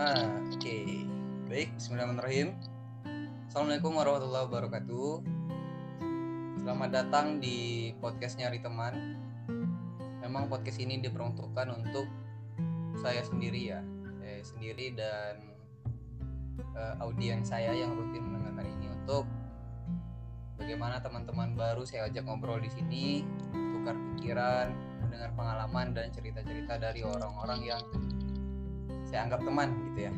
Ah, oke. Baik, bismillahirrahmanirrahim. Assalamualaikum warahmatullahi wabarakatuh. Selamat datang di podcast Nyari Teman. Memang podcast ini diperuntukkan untuk saya sendiri ya. Saya sendiri dan uh, audiens saya yang rutin mendengarkan ini untuk bagaimana teman-teman baru saya ajak ngobrol di sini, tukar pikiran, mendengar pengalaman dan cerita-cerita dari orang-orang yang saya anggap teman gitu ya.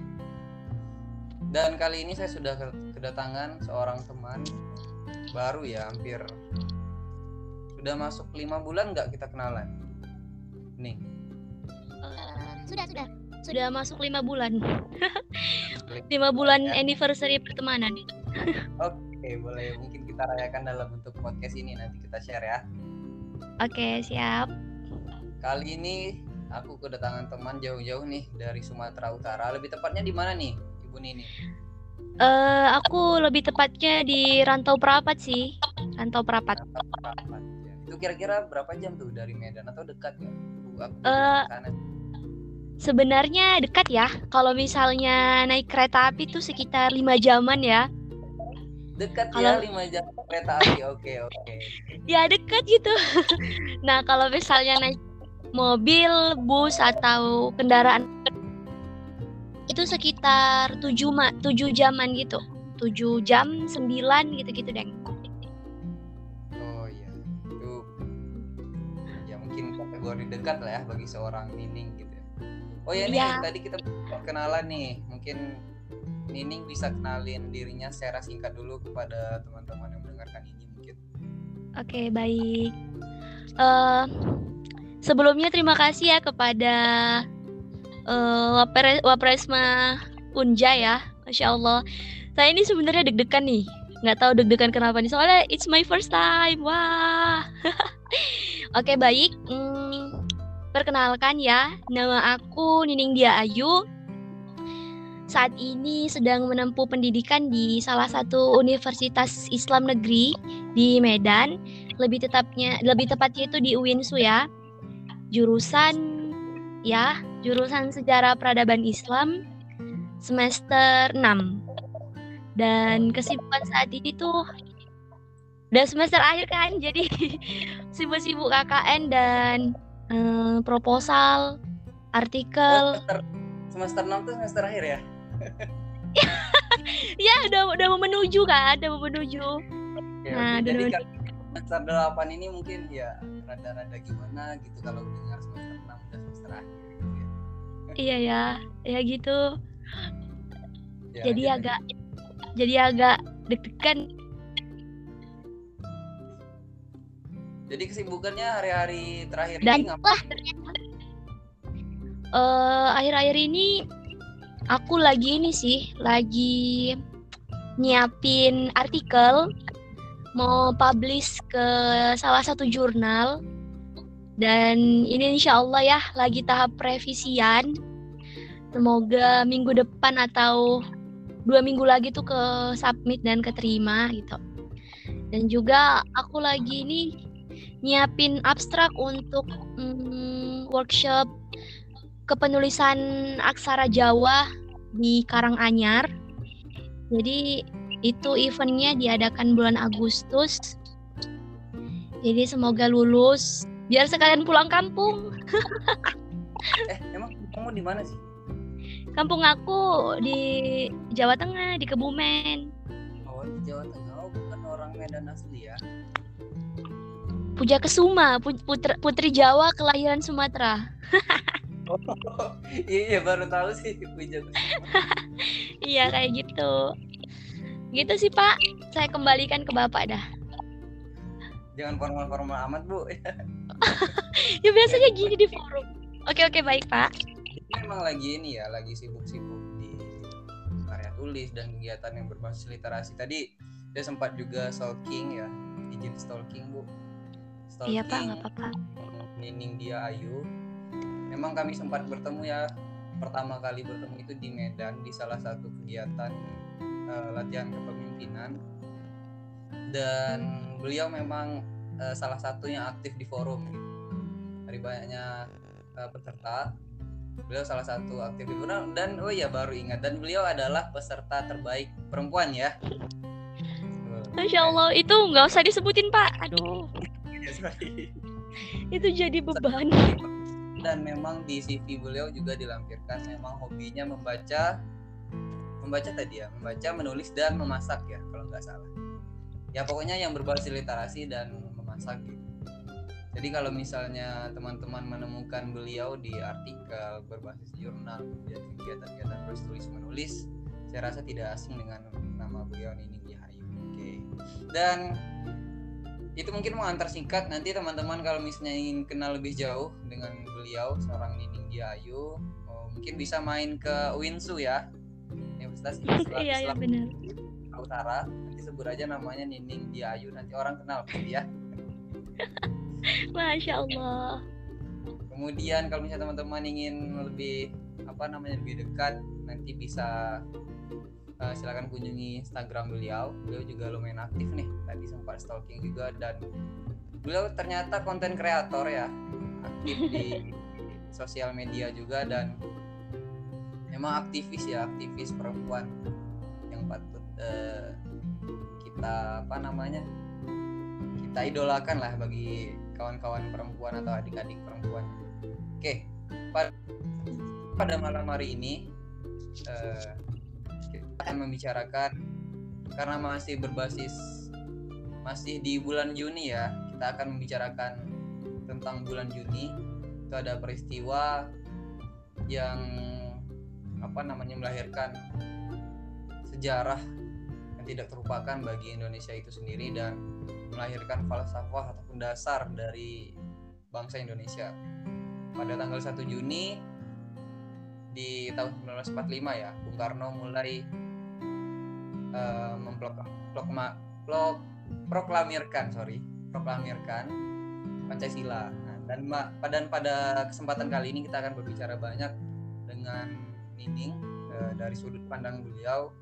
Dan kali ini saya sudah kedatangan seorang teman baru ya, hampir sudah masuk lima bulan nggak kita kenalan? Nih. Uh, sudah sudah sudah masuk lima bulan. lima bulan ya. anniversary pertemanan. Oke, boleh mungkin kita rayakan dalam bentuk podcast ini nanti kita share ya. Oke, siap. Kali ini aku kedatangan teman jauh-jauh nih dari Sumatera Utara. Lebih tepatnya di mana nih, Ibu Nini? Uh, aku lebih tepatnya di Rantau Perapat sih. Rantau Perapat. Rantau Perapat. Ya. Itu kira-kira berapa jam tuh dari Medan atau dekat ya? Aku uh, Sebenarnya dekat ya. Kalau misalnya naik kereta api tuh sekitar lima jaman ya. Dekat ya, kalau... ya lima jam kereta api. Oke oke. Okay. ya dekat gitu. nah kalau misalnya naik mobil, bus atau kendaraan itu sekitar 7 ma 7 jaman gitu. 7 jam, 9 gitu-gitu deh. Oh iya. Itu ya mungkin kategori dekat lah ya bagi seorang Nining gitu ya. Oh ya nih ya. tadi kita kenalan nih. Mungkin Nining bisa kenalin dirinya secara singkat dulu kepada teman-teman yang mendengarkan ini mungkin. Oke, okay, baik. Uh, Sebelumnya terima kasih ya kepada uh, Wapres Wapresma Unja ya, masya Allah. Saya ini sebenarnya deg-degan nih, nggak tahu deg-degan kenapa nih soalnya it's my first time. Wah. Oke baik, hmm, perkenalkan ya, nama aku Nining Dia Ayu. Saat ini sedang menempuh pendidikan di salah satu universitas Islam negeri di Medan. Lebih tetapnya, lebih tepatnya itu di UINSU ya jurusan ya, jurusan Sejarah Peradaban Islam semester 6. Dan kesibukan saat ini tuh udah semester akhir kan, jadi sibuk-sibuk KKN dan eh, proposal, artikel. semester, semester 6 tuh semester akhir ya? ya udah udah mau menuju kan, udah mau menuju. Ya, nah, jadi semester 8 ini mungkin ya rada-rada gimana gitu kalau dengar semester 6 udah semester akhir gitu ya. Iya ya, ya gitu. Ya, jadi ya, agak ya. jadi agak deg-degan. Jadi kesibukannya hari-hari terakhir Dan, ini ngapain? Uh, akhir-akhir ini aku lagi ini sih, lagi nyiapin artikel mau publish ke salah satu jurnal. Dan ini insya Allah ya lagi tahap revisian. Semoga minggu depan atau dua minggu lagi tuh ke submit dan keterima gitu. Dan juga aku lagi ini nyiapin abstrak untuk mm, workshop kepenulisan aksara Jawa di Karanganyar. Jadi itu eventnya diadakan bulan Agustus. Jadi semoga lulus biar sekalian pulang kampung. eh, emang kamu di mana sih? Kampung aku di Jawa Tengah, di Kebumen. Oh, di Jawa Tengah. Oh, bukan orang Medan asli ya. Puja Kesuma, putri, putri Jawa kelahiran Sumatera. oh, iya, iya baru tahu sih Puja Kesuma. iya kayak gitu. Gitu sih Pak, saya kembalikan ke Bapak dah. Jangan formal-formal amat Bu. ya biasanya gini di forum. Oke oke baik Pak. Memang lagi ini ya, lagi sibuk-sibuk di karya tulis dan kegiatan yang berbasis literasi. Tadi saya sempat juga stalking ya, izin stalking Bu. Stalking, iya Pak, nggak apa-apa. Nining dia Ayu. Memang kami sempat bertemu ya, pertama kali bertemu itu di Medan di salah satu kegiatan uh, latihan kepemimpinan. Dan beliau memang uh, salah satu yang aktif di forum gitu. dari banyaknya uh, peserta. Beliau salah satu aktivis dan oh iya baru ingat. Dan beliau adalah peserta terbaik perempuan ya. Masya Allah itu nggak usah disebutin pak. Aduh. Itu jadi beban. Dan memang di CV beliau juga dilampirkan. Memang hobinya membaca membaca tadi ya membaca menulis dan memasak ya kalau nggak salah ya pokoknya yang berbasis literasi dan memasak gitu jadi kalau misalnya teman-teman menemukan beliau di artikel berbasis jurnal, kemudian kegiatan-kegiatan tulis menulis, saya rasa tidak asing dengan nama beliau Nining Dihayu. Oke. Dan itu mungkin mau antar singkat nanti teman-teman kalau misalnya ingin kenal lebih jauh dengan beliau seorang Nining Dihayu, oh, mungkin bisa main ke Winsu ya. Universitas Islam, iya, iya, benar. Utara. Nanti sebut aja namanya Nining Diayu, nanti orang kenal pasti ya. Masya Allah. Kemudian kalau misalnya teman-teman ingin lebih apa namanya lebih dekat, nanti bisa uh, silakan kunjungi Instagram beliau. Beliau juga lumayan aktif nih. Tadi sempat stalking juga dan beliau ternyata konten kreator ya, aktif di sosial media juga dan memang aktivis ya, aktivis perempuan yang patut uh, kita apa namanya kita idolakan lah bagi kawan-kawan perempuan atau adik-adik perempuan. Oke, pada malam hari ini uh, kita akan membicarakan karena masih berbasis masih di bulan Juni ya, kita akan membicarakan tentang bulan Juni. Itu ada peristiwa yang apa namanya melahirkan sejarah yang tidak terlupakan bagi Indonesia itu sendiri dan melahirkan falsafah ataupun dasar dari bangsa Indonesia. Pada tanggal 1 Juni di tahun 1945 ya, Bung Karno mulai uh, memproklamirkan, sorry, proklamirkan Pancasila. Nah, dan pada pada kesempatan kali ini kita akan berbicara banyak dengan Nining uh, dari sudut pandang beliau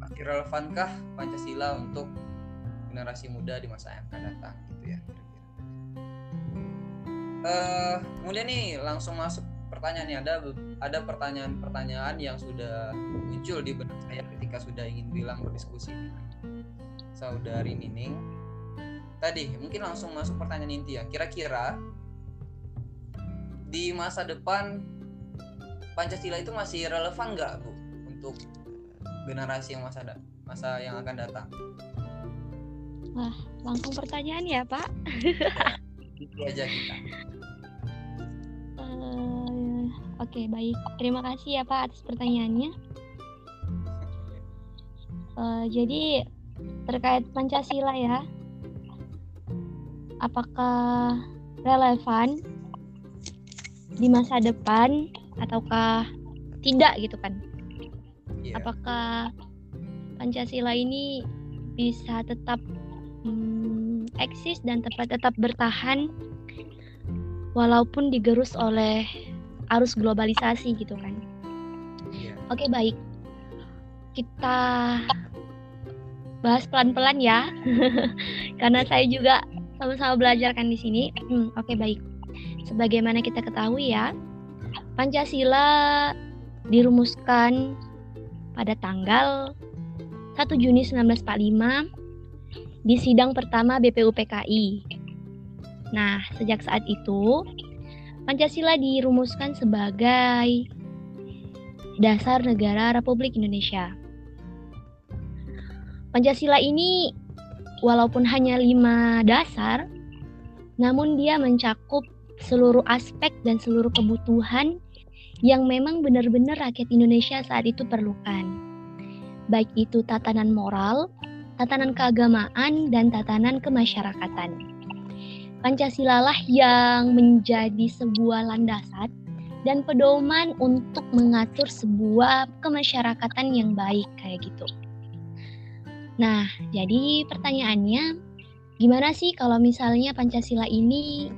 masih relevankah Pancasila untuk generasi muda di masa yang akan datang gitu ya kira-kira. Uh, kemudian nih langsung masuk pertanyaan nih ada ada pertanyaan-pertanyaan yang sudah muncul di benak saya ketika sudah ingin bilang berdiskusi saudari Nining. Tadi mungkin langsung masuk pertanyaan inti ya. Kira-kira di masa depan Pancasila itu masih relevan nggak bu untuk generasi yang masa masa yang akan datang? Wah, langsung pertanyaan ya, Pak. Itu aja kita. Uh, Oke, okay, baik. Terima kasih ya, Pak, atas pertanyaannya. Uh, jadi terkait Pancasila ya, apakah relevan di masa depan ataukah tidak gitu kan? Yeah. Apakah Pancasila ini bisa tetap hmm, eksis dan tetap tetap bertahan walaupun digerus oleh arus globalisasi gitu kan. Yeah. Oke baik, kita bahas pelan-pelan ya, karena saya juga sama-sama belajar kan di sini. Hmm, Oke baik, sebagaimana kita ketahui ya, Pancasila dirumuskan pada tanggal 1 Juni 1945 di sidang pertama BPUPKI. Nah, sejak saat itu, Pancasila dirumuskan sebagai dasar negara Republik Indonesia. Pancasila ini walaupun hanya lima dasar, namun dia mencakup seluruh aspek dan seluruh kebutuhan yang memang benar-benar rakyat Indonesia saat itu perlukan. Baik itu tatanan moral, tatanan keagamaan, dan tatanan kemasyarakatan. Pancasila lah yang menjadi sebuah landasan dan pedoman untuk mengatur sebuah kemasyarakatan yang baik kayak gitu. Nah, jadi pertanyaannya, gimana sih kalau misalnya Pancasila ini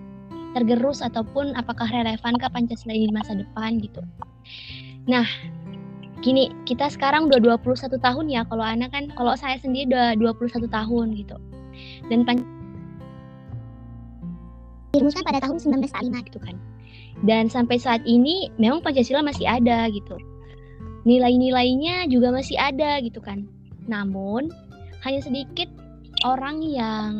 tergerus ataupun apakah relevan ke Pancasila di masa depan gitu? Nah, gini kita sekarang udah 21 tahun ya kalau anak kan kalau saya sendiri udah 21 tahun gitu dan pan dirumuskan pada tahun 1945 gitu kan. Dan sampai saat ini memang Pancasila masih ada gitu. Nilai-nilainya juga masih ada gitu kan. Namun hanya sedikit orang yang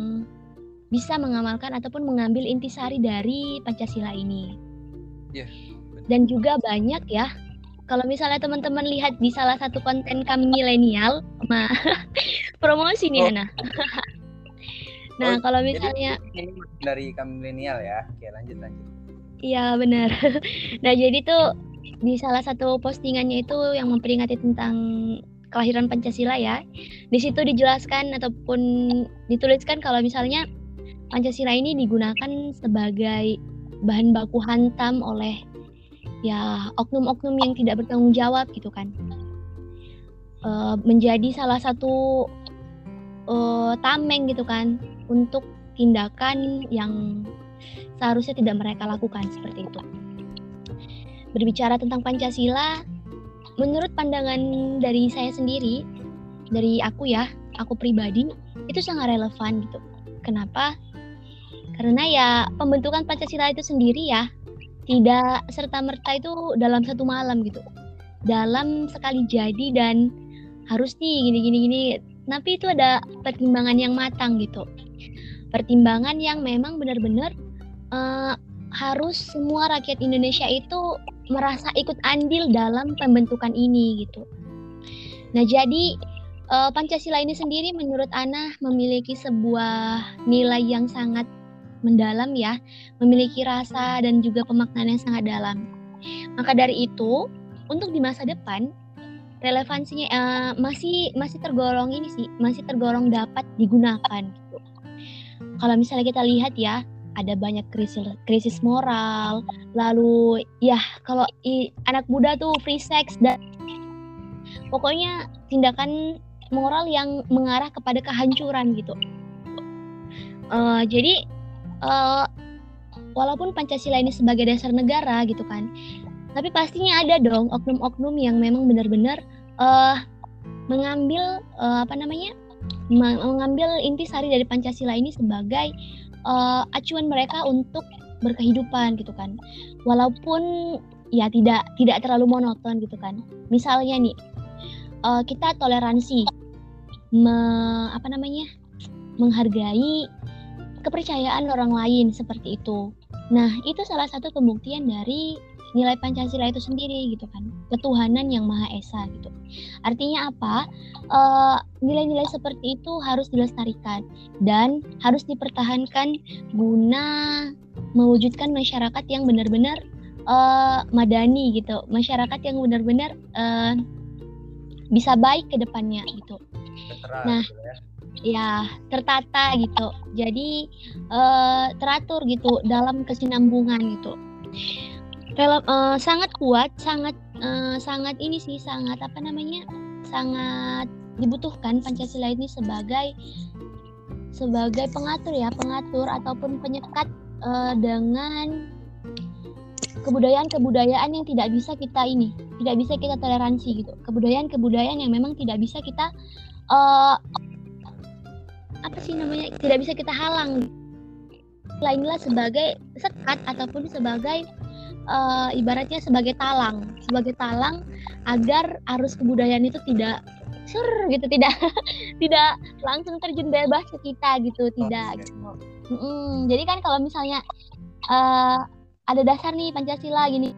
bisa mengamalkan ataupun mengambil intisari dari Pancasila ini. Yeah. Dan juga banyak ya kalau misalnya teman-teman lihat di salah satu konten kami milenial, ma promosi nih oh. Ana. nah, oh, kalau misalnya dari kami milenial ya. Oke, lanjut lanjut. Iya, benar. nah, jadi tuh di salah satu postingannya itu yang memperingati tentang kelahiran Pancasila ya. Di situ dijelaskan ataupun dituliskan kalau misalnya Pancasila ini digunakan sebagai bahan baku hantam oleh ya oknum-oknum yang tidak bertanggung jawab gitu kan uh, menjadi salah satu uh, tameng gitu kan untuk tindakan yang seharusnya tidak mereka lakukan seperti itu. Berbicara tentang Pancasila, menurut pandangan dari saya sendiri, dari aku ya, aku pribadi itu sangat relevan gitu. Kenapa? Karena ya pembentukan Pancasila itu sendiri ya tidak serta merta itu dalam satu malam gitu. Dalam sekali jadi dan harus nih gini gini gini. Tapi itu ada pertimbangan yang matang gitu. Pertimbangan yang memang benar-benar uh, harus semua rakyat Indonesia itu merasa ikut andil dalam pembentukan ini gitu. Nah jadi uh, Pancasila ini sendiri menurut Ana memiliki sebuah nilai yang sangat mendalam ya, memiliki rasa dan juga pemaknaan yang sangat dalam. Maka dari itu, untuk di masa depan relevansinya uh, masih masih tergolong ini sih, masih tergolong dapat digunakan gitu. Kalau misalnya kita lihat ya, ada banyak krisis krisis moral, lalu ya kalau i, anak muda tuh free sex dan pokoknya tindakan moral yang mengarah kepada kehancuran gitu. Uh, jadi uh, walaupun Pancasila ini sebagai dasar negara gitu kan, tapi pastinya ada dong oknum-oknum yang memang benar-benar uh, mengambil uh, apa namanya mengambil intisari dari Pancasila ini sebagai uh, acuan mereka untuk berkehidupan gitu kan. Walaupun ya tidak tidak terlalu monoton gitu kan. Misalnya nih uh, kita toleransi me, apa namanya menghargai kepercayaan orang lain seperti itu. Nah, itu salah satu pembuktian dari nilai Pancasila itu sendiri gitu kan. Ketuhanan yang Maha Esa gitu. Artinya apa? nilai nilai-nilai seperti itu harus dilestarikan dan harus dipertahankan guna mewujudkan masyarakat yang benar-benar uh, madani gitu. Masyarakat yang benar-benar uh, bisa baik ke depannya gitu. nah, gitu ya ya tertata gitu. Jadi uh, teratur gitu dalam kesinambungan gitu. Rel uh, sangat kuat sangat uh, sangat ini sih sangat apa namanya sangat dibutuhkan pancasila ini sebagai sebagai pengatur ya pengatur ataupun penyekat uh, dengan kebudayaan-kebudayaan yang tidak bisa kita ini tidak bisa kita toleransi gitu. Kebudayaan-kebudayaan yang memang tidak bisa kita uh, apa sih namanya? Tidak bisa kita halang. Lainlah sebagai sekat ataupun sebagai uh, ibaratnya sebagai talang. Sebagai talang agar arus kebudayaan itu tidak sur gitu tidak tidak langsung terjun bebas ke kita gitu tidak gitu. Mm -mm. jadi kan kalau misalnya uh, ada dasar nih pancasila gini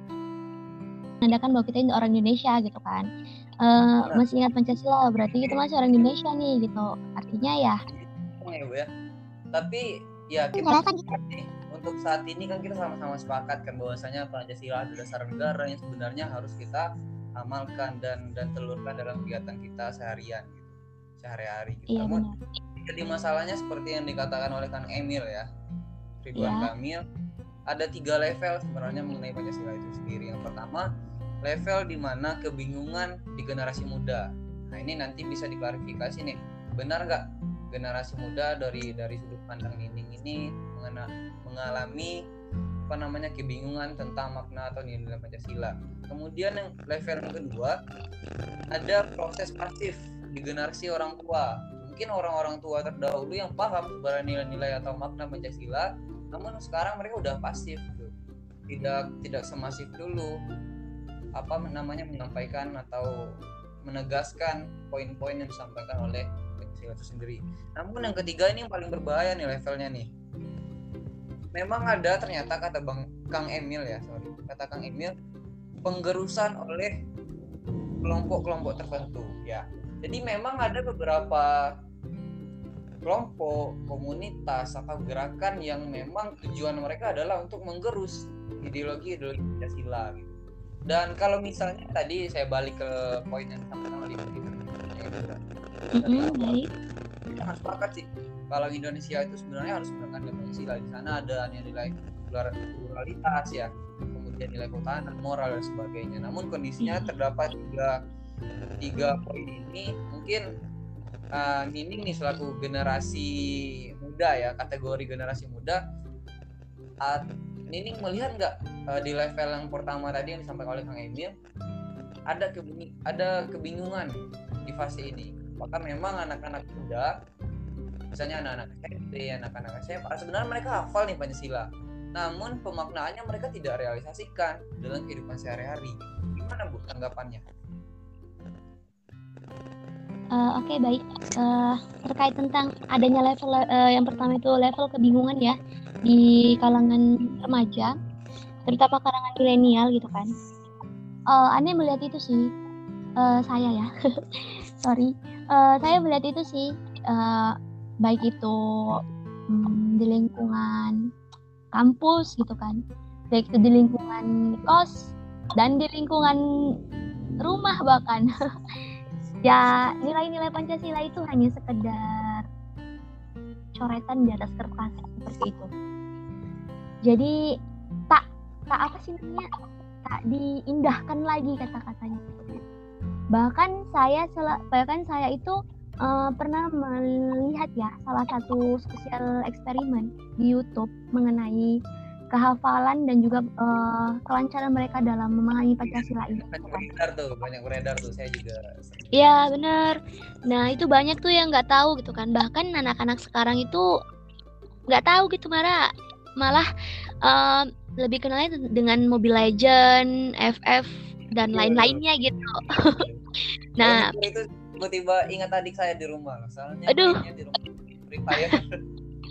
menandakan bahwa kita ini orang Indonesia gitu kan. Uh, masih ingat pancasila berarti kita masih orang Indonesia nih gitu. Artinya ya ya bu ya tapi ya kita nih, untuk saat ini kan kita sama-sama sepakat kan bahwasanya Pancasila adalah dasar negara yang sebenarnya harus kita amalkan dan dan telurkan dalam kegiatan kita seharian gitu sehari-hari gitu. Iya, Namun jadi masalahnya seperti yang dikatakan oleh Kang Emil ya Ridwan ya. Kamil ada tiga level sebenarnya mengenai Pancasila itu sendiri. Yang pertama level di mana kebingungan di generasi muda. Nah ini nanti bisa diklarifikasi nih, benar nggak generasi muda dari dari sudut pandang Nining ini mengena, mengalami apa namanya kebingungan tentang makna atau nilai Pancasila. Kemudian yang level kedua ada proses pasif di generasi orang tua. Mungkin orang-orang tua terdahulu yang paham sebenarnya nilai-nilai atau makna Pancasila namun sekarang mereka udah pasif gitu tidak tidak semasif dulu apa namanya menyampaikan atau menegaskan poin-poin yang disampaikan oleh Pancasila itu sendiri. Namun yang ketiga ini yang paling berbahaya nih levelnya nih. Memang ada ternyata kata Bang Kang Emil ya, sorry, kata Kang Emil penggerusan oleh kelompok-kelompok tertentu ya. Jadi memang ada beberapa kelompok, komunitas atau gerakan yang memang tujuan mereka adalah untuk menggerus ideologi-ideologi Pancasila gitu. Dan kalau misalnya tadi saya balik ke poin yang disampaikan oleh Baik. kita harus sepakat sih. Kalau Indonesia itu sebenarnya harus menggunakan Pancasila di sana ada nilai plural- pluralitas ya. Kemudian nilai ketahanan moral dan sebagainya. Namun kondisinya terdapat tiga tiga poin ini. Mungkin uh, Nining nih selaku generasi muda ya kategori generasi muda. Uh, Nining melihat nggak uh, di level yang pertama tadi yang disampaikan oleh Kang Emil ada ada kebingungan di fase ini bahkan memang anak-anak muda misalnya anak-anak SMP, anak-anak SMA sebenarnya mereka hafal nih Pancasila. Namun pemaknaannya mereka tidak realisasikan dalam kehidupan sehari-hari. Gimana Bu tanggapannya? Eh, Oke baik. Eh, terkait tentang adanya level eh, yang pertama itu level kebingungan ya di kalangan remaja terutama kalangan milenial gitu kan. Eh, aneh melihat itu sih. Eh, saya ya. Sorry Eh, saya melihat itu sih eh, baik itu hmm, di lingkungan kampus gitu kan baik itu di lingkungan kos dan di lingkungan rumah bahkan ya nilai-nilai Pancasila itu hanya sekedar coretan di atas kertas seperti itu. Jadi tak tak apa sih namanya tak diindahkan lagi kata-katanya. Bahkan saya bahkan saya itu eh, pernah melihat ya salah satu spesial eksperimen di YouTube mengenai kehafalan dan juga eh, kelancaran mereka dalam memahami Pancasila ini. banyak beredar tuh banyak beredar tuh saya juga Iya benar. Nah itu banyak tuh yang nggak tahu gitu kan. Bahkan anak-anak sekarang itu nggak tahu gitu Mara. Malah em, lebih kenalnya dengan Mobile Legend, FF dan Iya, lain-lainnya gitu. Nah Nah itu tiba-tiba ingat adik saya di rumah soalnya Aduh. di rumah Free Fire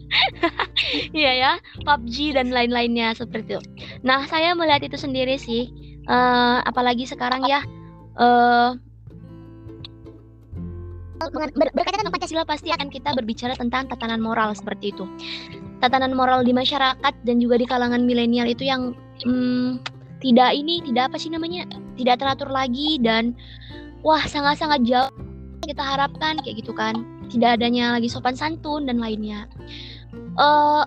iya ya PUBG dan lain-lainnya seperti itu. Nah saya melihat itu sendiri sih. Eh, apalagi sekarang ya. eh mengen- ber- berkaitan dengan Pancasila pasti akan kita berbicara tentang tatanan moral seperti itu. Tatanan moral di masyarakat dan juga di kalangan milenial itu yang hmm, tidak ini tidak apa sih namanya tidak teratur lagi dan wah sangat-sangat jauh kita harapkan kayak gitu kan tidak adanya lagi sopan santun dan lainnya. eh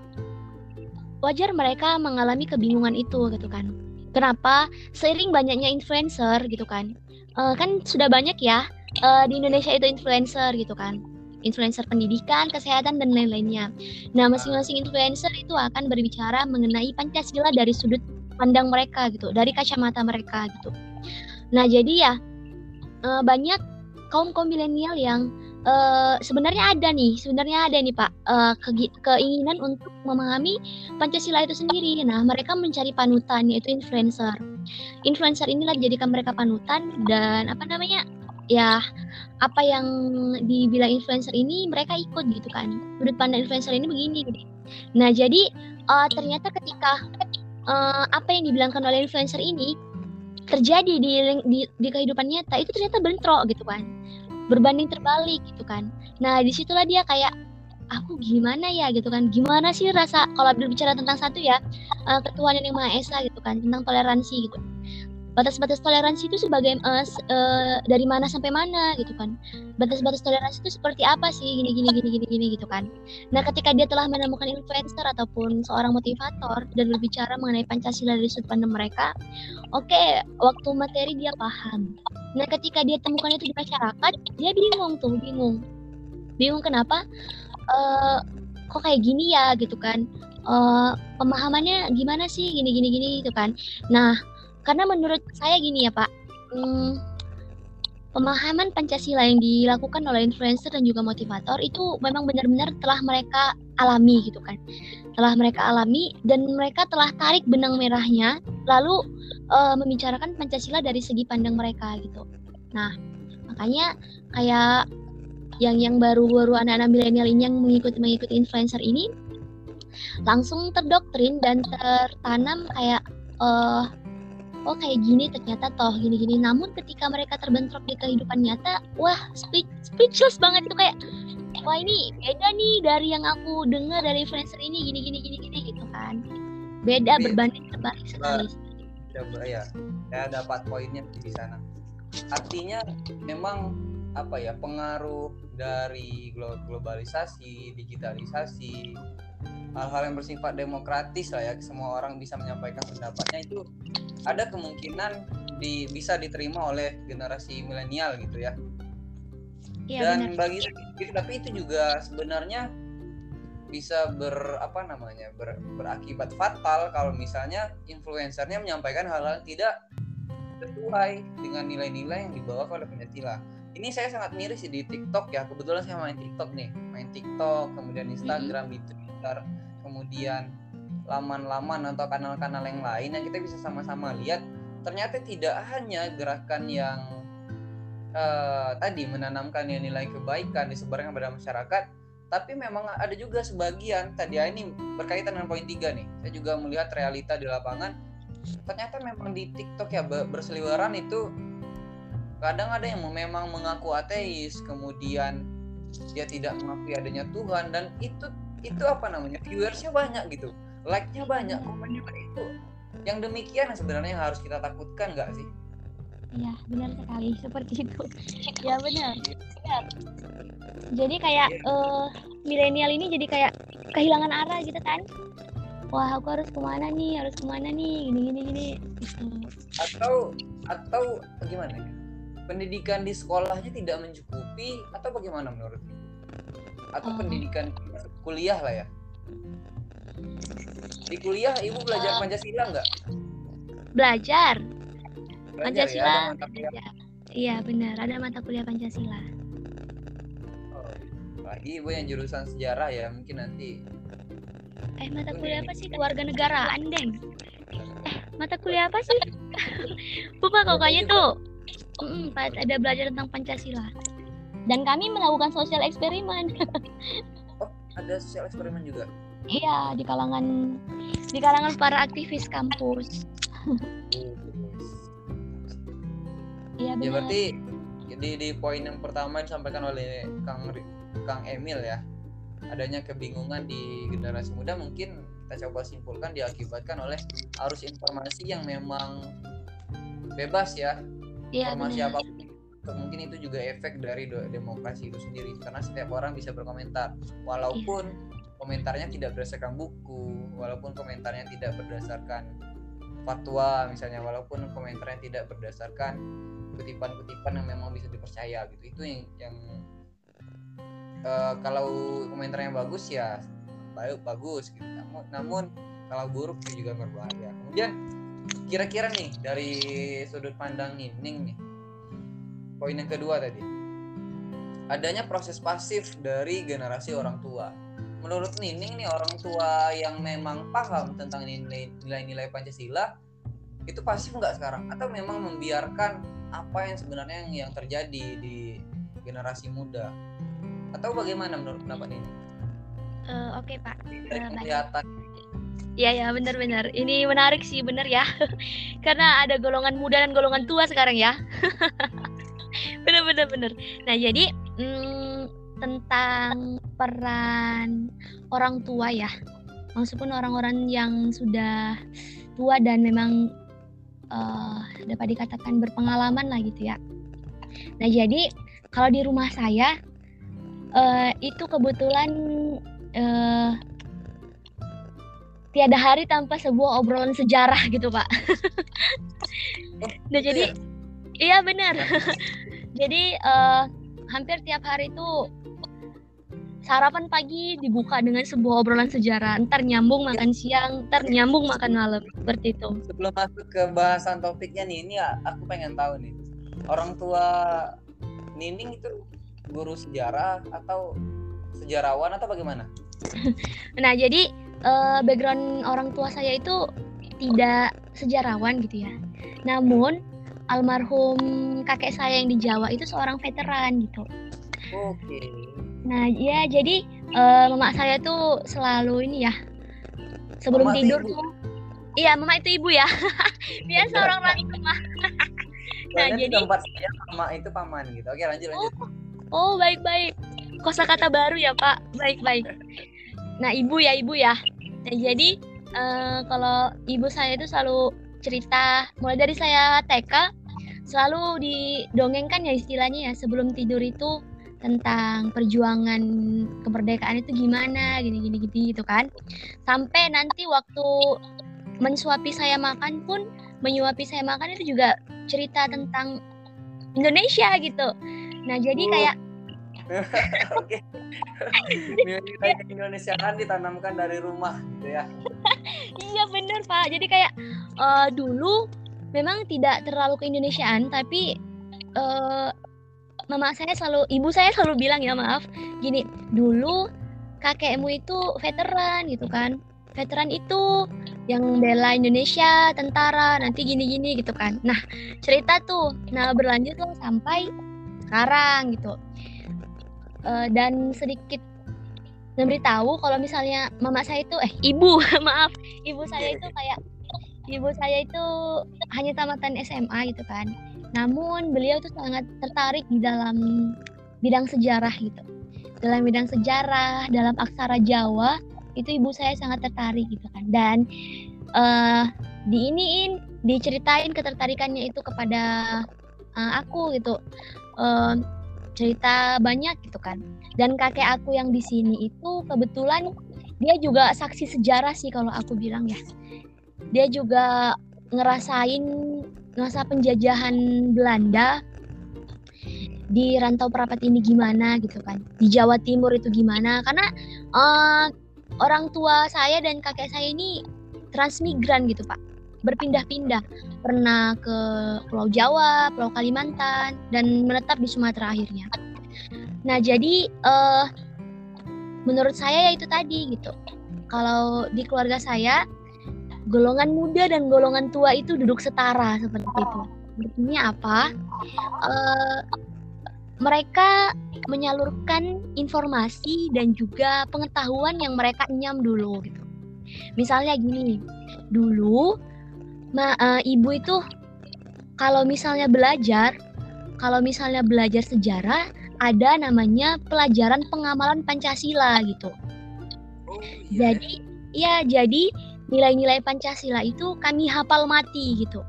wajar mereka mengalami kebingungan itu gitu kan. Kenapa? Seiring banyaknya influencer gitu kan. Eh, kan sudah banyak ya eh, di Indonesia itu influencer gitu kan influencer pendidikan, kesehatan dan lain-lainnya. Nah, masing-masing influencer itu akan berbicara mengenai Pancasila dari sudut pandang mereka gitu, dari kacamata mereka gitu. Nah, jadi ya eh, banyak kaum kaum milenial yang eh, sebenarnya ada nih, sebenarnya ada nih Pak kegi- keinginan untuk memahami Pancasila itu sendiri. Nah, mereka mencari panutan yaitu influencer. Influencer inilah dijadikan mereka panutan dan apa namanya? ya apa yang dibilang influencer ini mereka ikut gitu kan sudut pandang influencer ini begini nah jadi eh, ternyata ketika eh, apa yang dibilangkan oleh influencer ini terjadi di, di di kehidupan nyata itu ternyata bentrok gitu kan. Berbanding terbalik gitu kan. Nah di situlah dia kayak aku gimana ya? gitu kan. Gimana sih rasa? Kalau berbicara tentang satu ya ketuhanan yang maha esa gitu kan tentang toleransi gitu batas-batas toleransi itu sebagai s- eh, dari mana sampai mana gitu kan. Batas-batas toleransi itu seperti apa sih gini gini gini gini gini gitu kan. Nah ketika dia telah menemukan influencer ataupun seorang motivator dan berbicara mengenai pancasila dari sudut pandang mereka oke waktu materi dia paham. Nah ketika dia temukan itu di masyarakat dia bingung tuh bingung. Bingung kenapa eh kok kayak gini ya gitu kan. Eh pemahamannya gimana sih gini gini gini gitu kan. Nah karena menurut saya gini ya Pak, hmm, pemahaman Pancasila yang dilakukan oleh influencer dan juga motivator itu memang benar-benar telah mereka alami gitu kan. Telah mereka alami dan mereka telah tarik benang merahnya lalu uh, membicarakan Pancasila dari segi pandang mereka gitu. Nah, makanya kayak yang yang baru-baru anak-anak milenial ini yang mengikuti mengikuti influencer ini langsung terdoktrin dan tertanam kayak uh, oh kayak gini ternyata toh gini-gini. Namun ketika mereka terbentrok di kehidupan nyata wah speech, speechless banget itu kayak wah ini beda nih dari yang aku dengar dari influencer ini gini gini gini gini gitu kan. Beda Jadi, berbanding terbalik sekali. coba ya saya dapat poinnya di sana. Artinya memang apa ya pengaruh dari globalisasi digitalisasi hal-hal yang bersifat demokratis lah ya semua orang bisa menyampaikan pendapatnya itu ada kemungkinan di, bisa diterima oleh generasi milenial gitu ya. ya Dan benar. bagi tapi itu juga sebenarnya bisa ber apa namanya ber, berakibat fatal kalau misalnya influencernya menyampaikan hal-hal tidak sesuai dengan nilai-nilai yang dibawa oleh Pancasila. Ini saya sangat miris sih di TikTok ya. Kebetulan saya main TikTok nih, main TikTok, kemudian Instagram, mm -hmm. di Twitter, kemudian laman-laman atau kanal-kanal yang lain yang kita bisa sama-sama lihat ternyata tidak hanya gerakan yang uh, tadi menanamkan nilai kebaikan disebarkan kepada masyarakat tapi memang ada juga sebagian tadi ya ini berkaitan dengan poin tiga nih saya juga melihat realita di lapangan ternyata memang di TikTok ya berseliweran itu kadang ada yang memang mengaku ateis kemudian dia tidak mengakui adanya Tuhan dan itu itu apa namanya viewersnya banyak gitu like-nya banyak komennya banyak. Itu yang demikian sebenarnya yang harus kita takutkan nggak sih? Iya benar sekali seperti itu. Ya benar. Benar. Jadi kayak yeah. Iya. uh, milenial ini jadi kayak kehilangan arah gitu kan? Wah aku harus ke mana nih? Harus ke mana nih? Gini gini gini. Gitu. atau atau gimana? ya pendidikan di sekolahnya tidak mencukupi atau bagaimana menurut atau uh. pendidikan kuliah lah ya di kuliah ibu belajar uh, Pancasila nggak? Belajar. belajar Pancasila. Ya, Iya benar, ada mata kuliah Pancasila. Oh, lagi ibu yang jurusan sejarah ya, mungkin nanti. Eh mata kuliah apa sih? Keluarga negaraan, Deng. Eh mata kuliah apa sih? Lupa kok kayaknya tuh. Mm, ada belajar tentang Pancasila. Dan kami melakukan sosial eksperimen. oh, ada sosial eksperimen juga? Iya, di kalangan di kalangan para aktivis kampus. Iya Ya berarti di di poin yang pertama disampaikan oleh Kang Kang Emil ya, adanya kebingungan di generasi muda mungkin kita coba simpulkan diakibatkan oleh arus informasi yang memang bebas ya. Iya, informasi benar. apa pun mungkin itu juga efek dari demokrasi itu sendiri. Karena setiap orang bisa berkomentar. Walaupun iya. komentarnya tidak berdasarkan buku walaupun komentarnya tidak berdasarkan fatwa misalnya walaupun komentarnya tidak berdasarkan kutipan-kutipan yang memang bisa dipercaya gitu. Itu yang, yang uh, kalau komentarnya bagus ya baik bagus gitu. Namun, namun kalau buruk itu juga berbahaya. Kemudian kira-kira nih dari sudut pandang Nining nih poin yang kedua tadi adanya proses pasif dari generasi orang tua menurut Nining nih orang tua yang memang paham tentang nilai-nilai Pancasila itu pasif nggak sekarang atau memang membiarkan apa yang sebenarnya yang, yang terjadi di generasi muda atau bagaimana menurut pendapat ini? Uh, Oke okay, Pak. Dari kelihatan. Iya ya benar-benar. Ini menarik sih benar ya. Karena ada golongan muda dan golongan tua sekarang ya. benar-benar benar. Nah jadi hmm, tentang peran orang tua ya maksudnya orang-orang yang sudah tua dan memang uh, dapat dikatakan berpengalaman lah gitu ya nah jadi kalau di rumah saya uh, itu kebetulan uh, tiada hari tanpa sebuah obrolan sejarah gitu pak. Nah jadi iya benar. Jadi uh, hampir tiap hari itu sarapan pagi dibuka dengan sebuah obrolan sejarah. Ntar nyambung makan siang ntar nyambung makan malam. Seperti itu. Sebelum masuk ke bahasan topiknya nih ini ya aku pengen tahu nih. Orang tua Nining itu guru sejarah atau sejarawan atau bagaimana? Nah, jadi uh, background orang tua saya itu tidak sejarawan gitu ya. Namun almarhum kakek saya yang di Jawa itu seorang veteran gitu. Oke. Nah, ya jadi uh, mama saya tuh selalu ini ya sebelum mama tidur tuh Iya, mama itu ibu ya. Biasa orang lagi rumah. nah, jadi tempat saya mama itu paman gitu. Oke, lanjut lanjut. Oh, oh baik-baik. Kosakata baru ya, Pak. Baik-baik. Nah, ibu ya, ibu ya. Nah, jadi uh, kalau ibu saya itu selalu cerita mulai dari saya TK selalu didongengkan ya istilahnya ya sebelum tidur itu tentang perjuangan kemerdekaan itu gimana gini gini gini gitu kan sampai nanti waktu mensuapi saya makan pun menyuapi saya makan itu juga cerita tentang Indonesia gitu nah jadi oh. kayak Oke. Nilai Indonesia kan ditanamkan dari rumah gitu ya. iya bener Pak. Jadi kayak uh, dulu memang tidak terlalu ke Indonesiaan tapi uh, mama saya selalu ibu saya selalu bilang ya maaf gini dulu kakekmu itu veteran gitu kan veteran itu yang bela Indonesia tentara nanti gini-gini gitu kan nah cerita tuh nah berlanjut tuh sampai sekarang gitu uh, dan sedikit memberitahu kalau misalnya mama saya itu eh ibu maaf ibu saya itu kayak ibu saya itu hanya tamatan SMA gitu kan. Namun beliau itu sangat tertarik di dalam bidang sejarah gitu. Dalam bidang sejarah dalam aksara Jawa itu ibu saya sangat tertarik gitu kan. Dan uh, diiniin diceritain ketertarikannya itu kepada uh, aku gitu. Uh, cerita banyak gitu kan. Dan kakek aku yang di sini itu kebetulan dia juga saksi sejarah sih kalau aku bilang ya. Dia juga ngerasain masa penjajahan Belanda di rantau perapat ini gimana gitu kan. Di Jawa Timur itu gimana. Karena uh, orang tua saya dan kakek saya ini transmigran gitu pak berpindah-pindah pernah ke Pulau Jawa, Pulau Kalimantan dan menetap di Sumatera akhirnya. Nah jadi uh, menurut saya ya itu tadi gitu. Kalau di keluarga saya golongan muda dan golongan tua itu duduk setara seperti itu. Artinya apa? Uh, mereka menyalurkan informasi dan juga pengetahuan yang mereka nyam dulu gitu. Misalnya gini, dulu ma, uh, ibu itu kalau misalnya belajar, kalau misalnya belajar sejarah ada namanya pelajaran pengamalan Pancasila gitu. Oh, iya. Jadi ya jadi nilai-nilai Pancasila itu kami hafal mati gitu.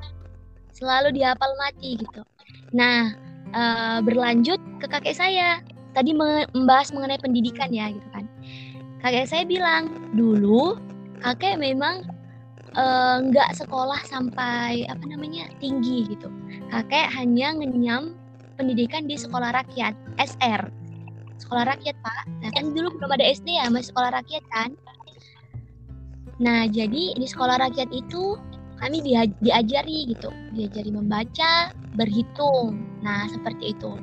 Selalu dihafal mati gitu. Nah, uh, berlanjut ke kakek saya. Tadi membahas mengenai pendidikan ya gitu kan. Kakek saya bilang dulu kakek memang nggak uh, sekolah sampai apa namanya tinggi gitu. Kakek hanya ngenyam pendidikan di sekolah rakyat SR. Sekolah rakyat pak. Nah kan dulu belum ada SD ya masih sekolah rakyat kan. Nah jadi di sekolah rakyat itu kami diajari gitu, diajari membaca, berhitung. Nah, seperti itu.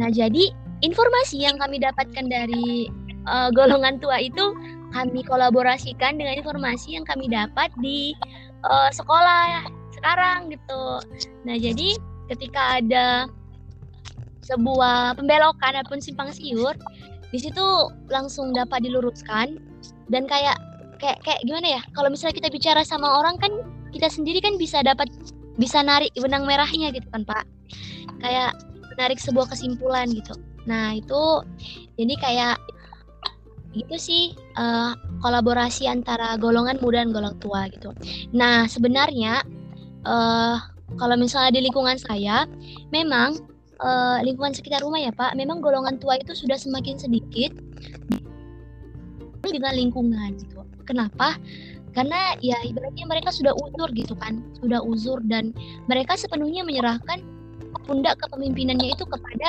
Nah, jadi informasi yang kami dapatkan dari uh, golongan tua itu kami kolaborasikan dengan informasi yang kami dapat di uh, sekolah sekarang gitu. Nah, jadi ketika ada sebuah pembelokan ataupun simpang siur, di situ langsung dapat diluruskan dan kayak kayak kayak gimana ya? Kalau misalnya kita bicara sama orang kan kita sendiri kan bisa dapat bisa narik benang merahnya gitu kan Pak kayak menarik sebuah kesimpulan gitu nah itu jadi kayak itu sih uh, kolaborasi antara golongan muda dan golongan tua gitu. Nah sebenarnya uh, kalau misalnya di lingkungan saya memang uh, lingkungan sekitar rumah ya Pak memang golongan tua itu sudah semakin sedikit dengan lingkungan gitu. Kenapa? Karena ya ibaratnya mereka sudah uzur gitu kan. Sudah uzur dan mereka sepenuhnya menyerahkan pundak kepemimpinannya itu kepada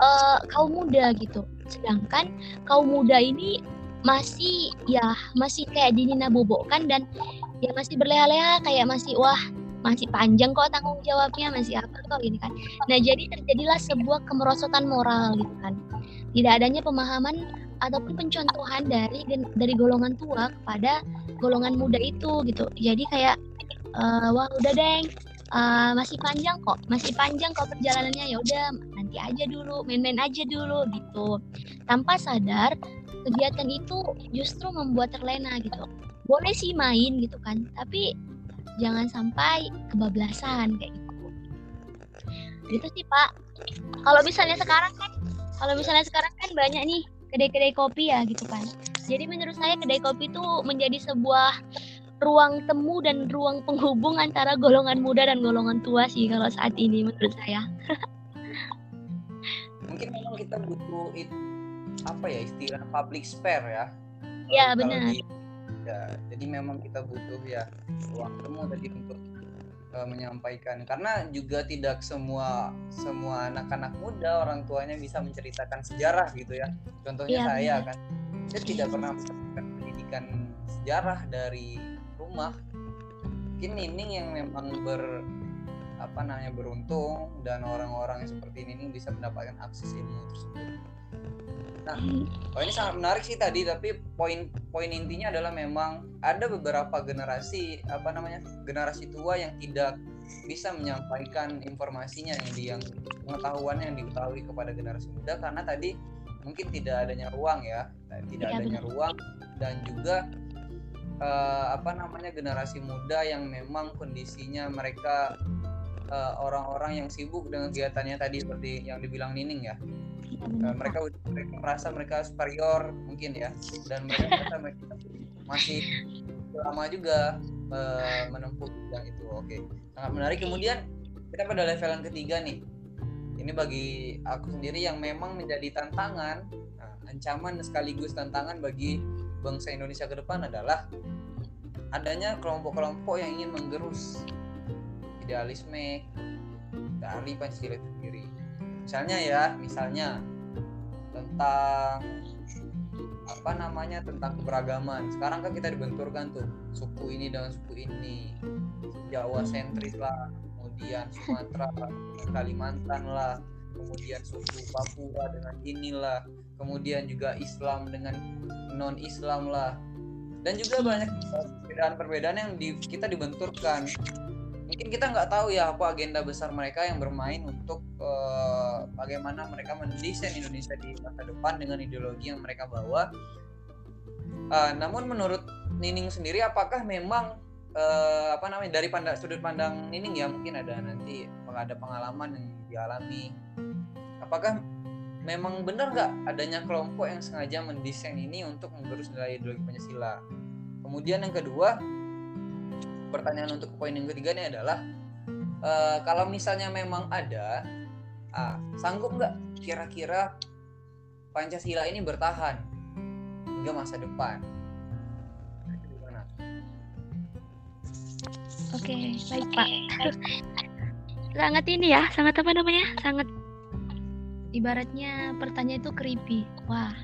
uh, kaum muda gitu. Sedangkan kaum muda ini masih ya masih kayak dinina bobokkan dan ya masih berleha-leha kayak masih wah masih panjang kok tanggung jawabnya masih apa kok ini kan. Nah jadi terjadilah sebuah kemerosotan moral gitu kan. Tidak adanya pemahaman ataupun pencontohan dari dari golongan tua kepada golongan muda itu gitu. Jadi kayak uh, wah udah deng uh, masih panjang kok. Masih panjang kok perjalanannya. Ya udah nanti aja dulu main-main aja dulu gitu. Tanpa sadar kegiatan itu justru membuat terlena gitu. Boleh sih main gitu kan. Tapi jangan sampai kebablasan kayak gitu. Gitu sih pak. Kalau misalnya sekarang kan kalau misalnya sekarang kan banyak nih kedai-kedai kopi ya gitu kan. Jadi menurut saya kedai kopi itu menjadi sebuah ruang temu dan ruang penghubung antara golongan muda dan golongan tua sih kalau saat ini menurut saya. Mungkin memang kita butuh it, apa ya istilah public spare ya. Iya benar. Di, ya, jadi memang kita butuh ya ruang temu tadi untuk uh, menyampaikan karena juga tidak semua semua anak-anak muda orang tuanya bisa menceritakan sejarah gitu ya. Contohnya ya, saya benar. kan, saya tidak pernah mendapatkan pendidikan sejarah dari rumah mungkin Nining yang memang ber apa namanya beruntung dan orang-orang yang seperti Nining bisa mendapatkan akses ilmu tersebut. Nah, oh ini sangat menarik sih tadi, tapi poin poin intinya adalah memang ada beberapa generasi apa namanya generasi tua yang tidak bisa menyampaikan informasinya yang di yang pengetahuannya yang diketahui kepada generasi muda karena tadi mungkin tidak adanya ruang ya, tidak ya, adanya benar. ruang dan juga uh, apa namanya generasi muda yang memang kondisinya mereka eh, orang-orang uh, yang sibuk dengan kegiatannya tadi seperti yang dibilang Nining ya. Uh, mereka, mereka merasa mereka superior mungkin ya dan mereka merasa mereka masih lama juga uh, menempuh bidang itu. Oke, sangat menarik. Kemudian kita pada level yang ketiga nih. Ini bagi aku sendiri yang memang menjadi tantangan, nah, ancaman sekaligus tantangan bagi bangsa Indonesia ke depan adalah adanya kelompok-kelompok yang ingin menggerus idealisme dari Pancasila itu sendiri. Misalnya ya, misalnya tentang apa namanya tentang keberagaman. Sekarang kan kita dibenturkan tuh suku ini dengan suku ini, Jawa sentris lah, kemudian Sumatera, Kalimantan lah, kemudian suku Papua dengan inilah, kemudian juga Islam dengan non Islam lah. Dan juga banyak perbedaan-perbedaan yang di, kita dibenturkan. Mungkin kita nggak tahu ya apa agenda besar mereka yang bermain untuk uh, bagaimana mereka mendesain Indonesia di masa depan dengan ideologi yang mereka bawa. Uh, namun menurut Nining sendiri apakah memang uh, apa namanya dari pandang sudut pandang Nining ya mungkin ada nanti ada pengalaman yang dialami. Apakah memang benar nggak adanya kelompok yang sengaja mendesain ini untuk menggerus nilai ideologi Pancasila. Kemudian yang kedua, pertanyaan untuk poin yang ketiga ini adalah uh, kalau misalnya memang ada, uh, sanggup nggak kira-kira Pancasila ini bertahan hingga masa depan? Oke, baik Pak. sangat ini ya, sangat apa namanya? Sangat ibaratnya pertanyaan itu creepy. Wah.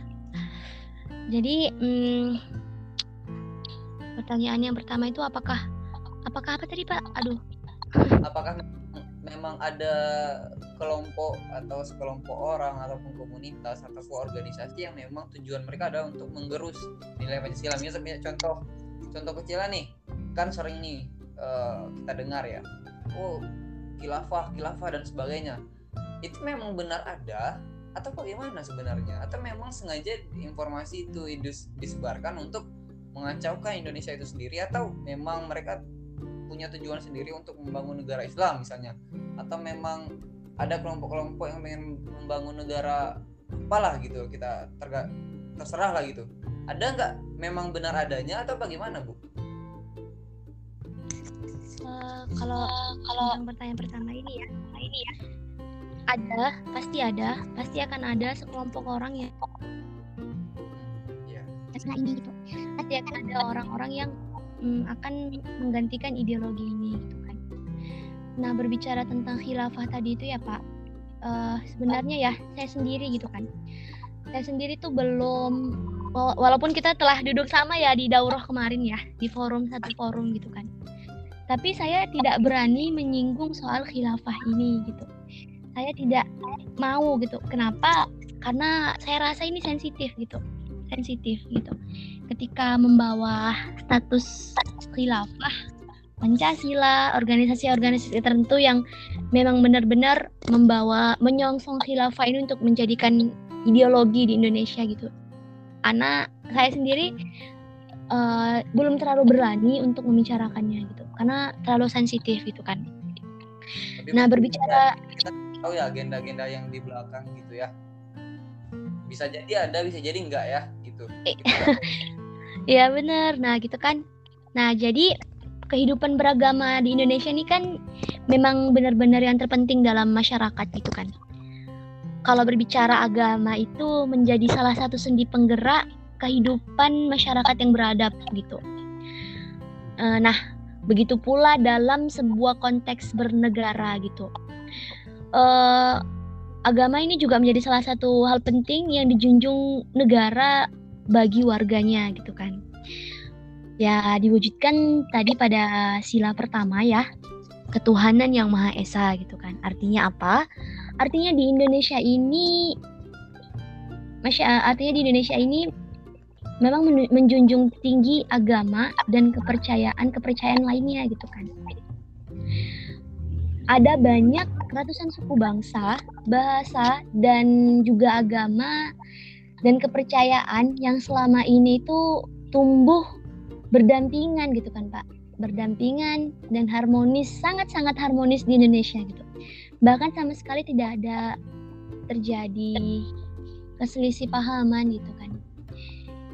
Jadi hmm, pertanyaan yang pertama itu apakah apakah apa tadi pak? Aduh. Apakah memang ada kelompok atau sekelompok orang ataupun komunitas atau organisasi yang memang tujuan mereka adalah untuk menggerus nilai Pancasila? Misalnya contoh contoh kecil nih kan sering nih uh, kita dengar ya oh kilafah kilafah dan sebagainya itu memang benar ada atau bagaimana sebenarnya? Atau memang sengaja informasi itu disebarkan untuk mengacaukan Indonesia itu sendiri? Atau memang mereka punya tujuan sendiri untuk membangun negara Islam misalnya? Atau memang ada kelompok-kelompok yang ingin membangun negara apalah gitu kita terga, terserah lah gitu. Ada nggak memang benar adanya atau bagaimana bu? Uh, kalau uh, kalau pertanyaan pertama ini ya. Ini ya ada pasti ada. Pasti akan ada sekelompok orang yang yeah. nah ini gitu. Pasti akan ada orang-orang yang mm, akan menggantikan ideologi ini gitu kan. Nah berbicara tentang khilafah tadi itu ya pak uh, sebenarnya ya saya sendiri gitu kan. Saya sendiri tuh belum walaupun kita telah duduk sama ya di daurah kemarin ya di forum satu forum gitu kan. Tapi saya tidak berani menyinggung soal khilafah ini gitu saya tidak mau gitu. Kenapa? Karena saya rasa ini sensitif gitu. Sensitif gitu. Ketika membawa status khilafah Pancasila, organisasi-organisasi tertentu yang memang benar-benar membawa menyongsong khilafah ini untuk menjadikan ideologi di Indonesia gitu. Karena saya sendiri uh, belum terlalu berani untuk membicarakannya gitu, karena terlalu sensitif gitu kan. Tapi Nah berbicara kita tahu ya agenda-agenda yang di belakang gitu ya. Bisa jadi ada, bisa jadi enggak ya gitu. Eh. Ya benar. Nah gitu kan. Nah jadi kehidupan beragama di Indonesia ini kan memang benar-benar yang terpenting dalam masyarakat gitu kan. Kalau berbicara agama itu menjadi salah satu sendi penggerak kehidupan masyarakat yang beradab gitu. Eh, Nah begitu pula dalam sebuah konteks bernegara gitu. Eh, agama ini juga menjadi salah satu hal penting yang dijunjung negara bagi warganya gitu kan. Ya diwujudkan tadi pada sila pertama ya, ketuhanan yang Maha Esa gitu kan. Artinya apa? Artinya di Indonesia ini masya artinya di Indonesia ini memang men- menjunjung tinggi agama dan kepercayaan kepercayaan lainnya gitu kan. Ada banyak ratusan suku bangsa, bahasa dan juga agama dan kepercayaan yang selama ini itu tumbuh berdampingan gitu kan Pak. Berdampingan dan harmonis sangat-sangat harmonis di Indonesia gitu. Bahkan sama sekali tidak ada terjadi keselisih pahaman gitu kan.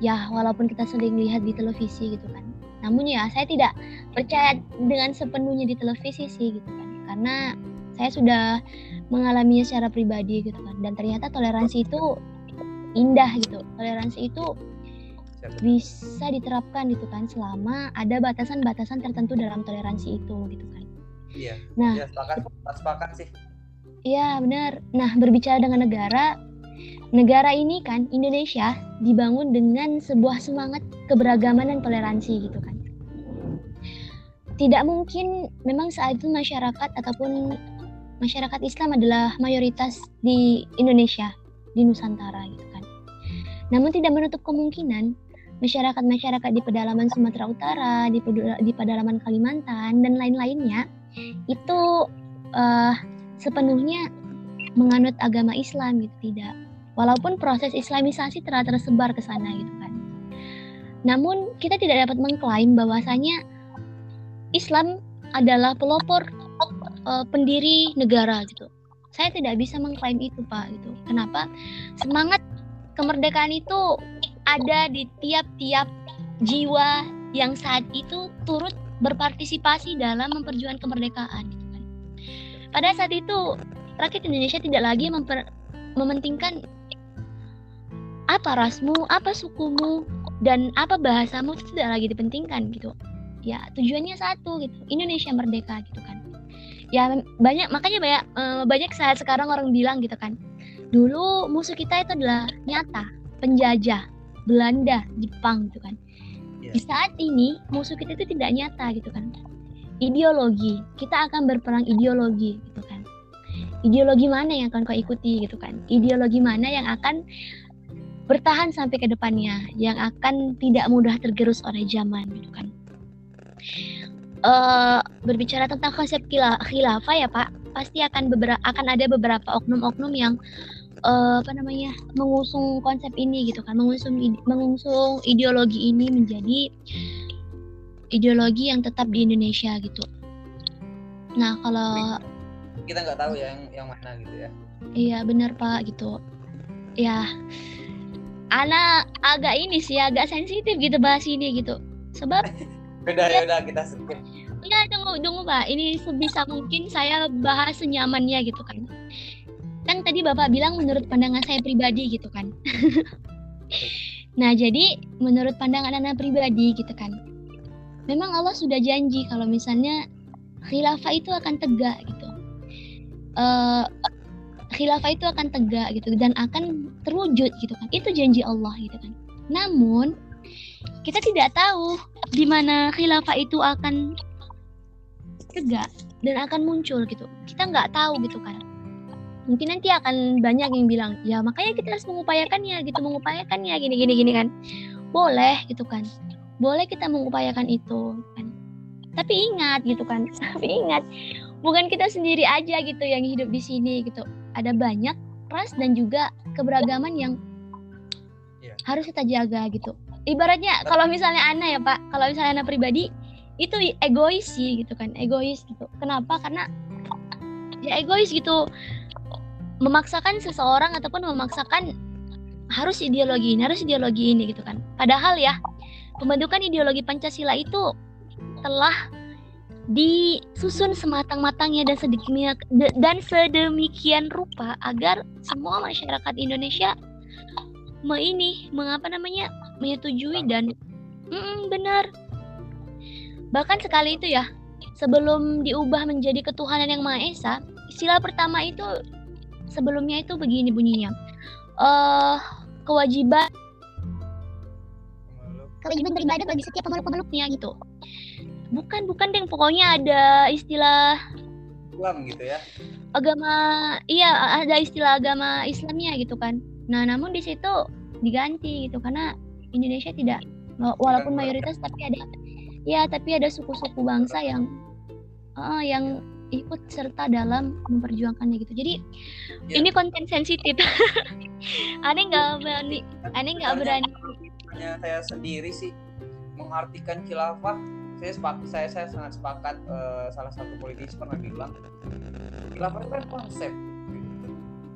Ya walaupun kita sering lihat di televisi gitu kan. Namun ya saya tidak percaya dengan sepenuhnya di televisi sih gitu kan karena saya sudah mengalaminya secara pribadi gitu kan dan ternyata toleransi itu indah gitu toleransi itu bisa diterapkan gitu kan selama ada batasan-batasan tertentu dalam toleransi itu gitu kan Iya. Nah. Iya, sepakat, sepakat sih. iya benar nah berbicara dengan negara negara ini kan Indonesia dibangun dengan sebuah semangat keberagaman dan toleransi gitu kan tidak mungkin memang saat itu masyarakat ataupun masyarakat Islam adalah mayoritas di Indonesia di Nusantara gitu kan namun tidak menutup kemungkinan masyarakat-masyarakat di pedalaman Sumatera Utara, di, di pedalaman Kalimantan dan lain-lainnya itu eh, sepenuhnya menganut agama Islam gitu tidak. Walaupun proses Islamisasi telah tersebar ke sana gitu kan. Namun kita tidak dapat mengklaim bahwasanya Islam adalah pelopor eh, pendiri negara gitu. Saya tidak bisa mengklaim itu Pak gitu. Kenapa? Semangat kemerdekaan itu ada di tiap-tiap jiwa yang saat itu turut berpartisipasi dalam memperjuangkan kemerdekaan. gitu kan. Pada saat itu rakyat Indonesia tidak lagi memper- mementingkan apa rasmu, apa sukumu, dan apa bahasamu itu tidak lagi dipentingkan gitu. Ya tujuannya satu gitu, Indonesia merdeka gitu kan. Ya banyak makanya banyak eh, banyak saat sekarang orang bilang gitu kan. Dulu musuh kita itu adalah nyata, penjajah, Belanda, Jepang gitu kan. Iya. Di saat ini musuh kita itu tidak nyata gitu kan. Ideologi, kita akan berperang ideologi gitu kan. Ideologi mana yang akan kau ikuti gitu kan? Ideologi mana yang akan bertahan sampai ke depannya, yang akan tidak mudah tergerus oleh zaman gitu kan. Eh berbicara tentang konsep khila- khilafah ya Pak, pasti akan beberapa akan ada beberapa oknum-oknum yang eh, apa namanya mengusung konsep ini gitu kan mengusung ide- mengusung ideologi ini menjadi ideologi yang tetap di Indonesia gitu. Nah kalau Kita nggak tahu ya yang yang mana gitu ya. iya benar Pak gitu, ya Ana agak ini sih agak sensitif gitu bahas ini gitu. Sebab Udah ya udah kita skip. ya tunggu tunggu Pak, ini sebisa mungkin saya bahas senyamannya gitu kan. Kan tadi Bapak bilang menurut pandangan saya pribadi gitu kan. nah, jadi menurut pandangan Ana pribadi gitu kan. Memang Allah sudah janji kalau misalnya khilafah itu akan tegak gitu. Eh khilafah itu akan tegak gitu dan akan terwujud gitu kan. Itu janji Allah gitu kan. Namun kita tidak tahu di mana khilafah itu akan juga dan akan muncul gitu. Kita nggak tahu gitu kan. Mungkin nanti akan banyak yang bilang ya makanya kita harus mengupayakannya gitu mengupayakannya gini gini gini kan. Boleh gitu kan. Boleh kita mengupayakan itu kan. Tapi ingat gitu kan. Tapi ingat bukan kita sendiri aja gitu yang hidup di sini gitu. Ada banyak ras dan juga keberagaman yang. Harus kita jaga gitu. Ibaratnya kalau misalnya Ana ya Pak kalau misalnya Ana pribadi itu egois sih gitu kan egois gitu. Kenapa? Karena ya egois gitu. Memaksakan seseorang ataupun memaksakan harus ideologi ini harus ideologi ini gitu kan. Padahal ya pembentukan ideologi Pancasila itu telah disusun sematang-matangnya dan sedemikian dan sedemikian rupa agar semua masyarakat Indonesia me ini mengapa namanya menyetujui dan Mm, benar. Bahkan sekali itu ya sebelum diubah menjadi ketuhanan yang maha esa istilah pertama itu sebelumnya itu begini bunyinya. Eh kewajiban kewajiban beribadah bagi setiap pemeluk-pemeluknya gitu. Bukan bukan deng pokoknya ada istilah Islam gitu ya. agama iya ada istilah agama Islamnya gitu kan nah namun di situ diganti gitu karena Indonesia tidak walaupun mayoritas tapi ada ya tapi ada suku-suku bangsa yang eh, yang ikut serta dalam memperjuangkannya gitu. Jadi Ya. ini konten sensitif. Aneh nggak berani aneh nggak berani? hanya saya sendiri sih mengartikan khilafah saya sepak saya saya sangat sepakat eh, salah satu politisi pernah bilang khilafah itu kan konsep.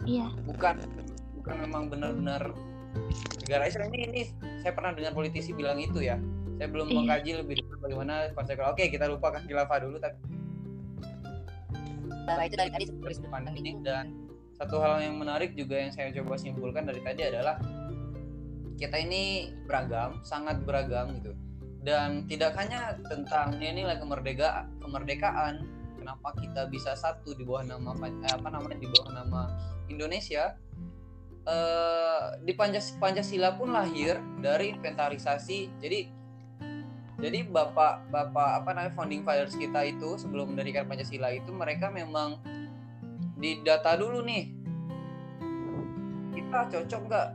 Iya. Bukan bukan memang benar-benar. Negara Islam ini, ini saya pernah dengar politisi bilang itu ya. Saya belum Iya. mengkaji lebih dulu bagaimana konsep oke kita lupakan khilafah dulu tapi bahwa itu dari tadi pandang ini dan satu hal yang menarik juga yang saya coba simpulkan dari tadi adalah kita ini beragam sangat beragam gitu. Dan tidak hanya tentang nilai kemerdeka kemerdekaan kenapa kita bisa satu di bawah nama eh, apa namanya di bawah nama Indonesia eh di Pancas- Pancasila pun lahir dari inventarisasi. Jadi jadi bapak bapak apa namanya founding fathers kita itu sebelum mendirikan Pancasila itu mereka memang didata dulu nih kita cocok nggak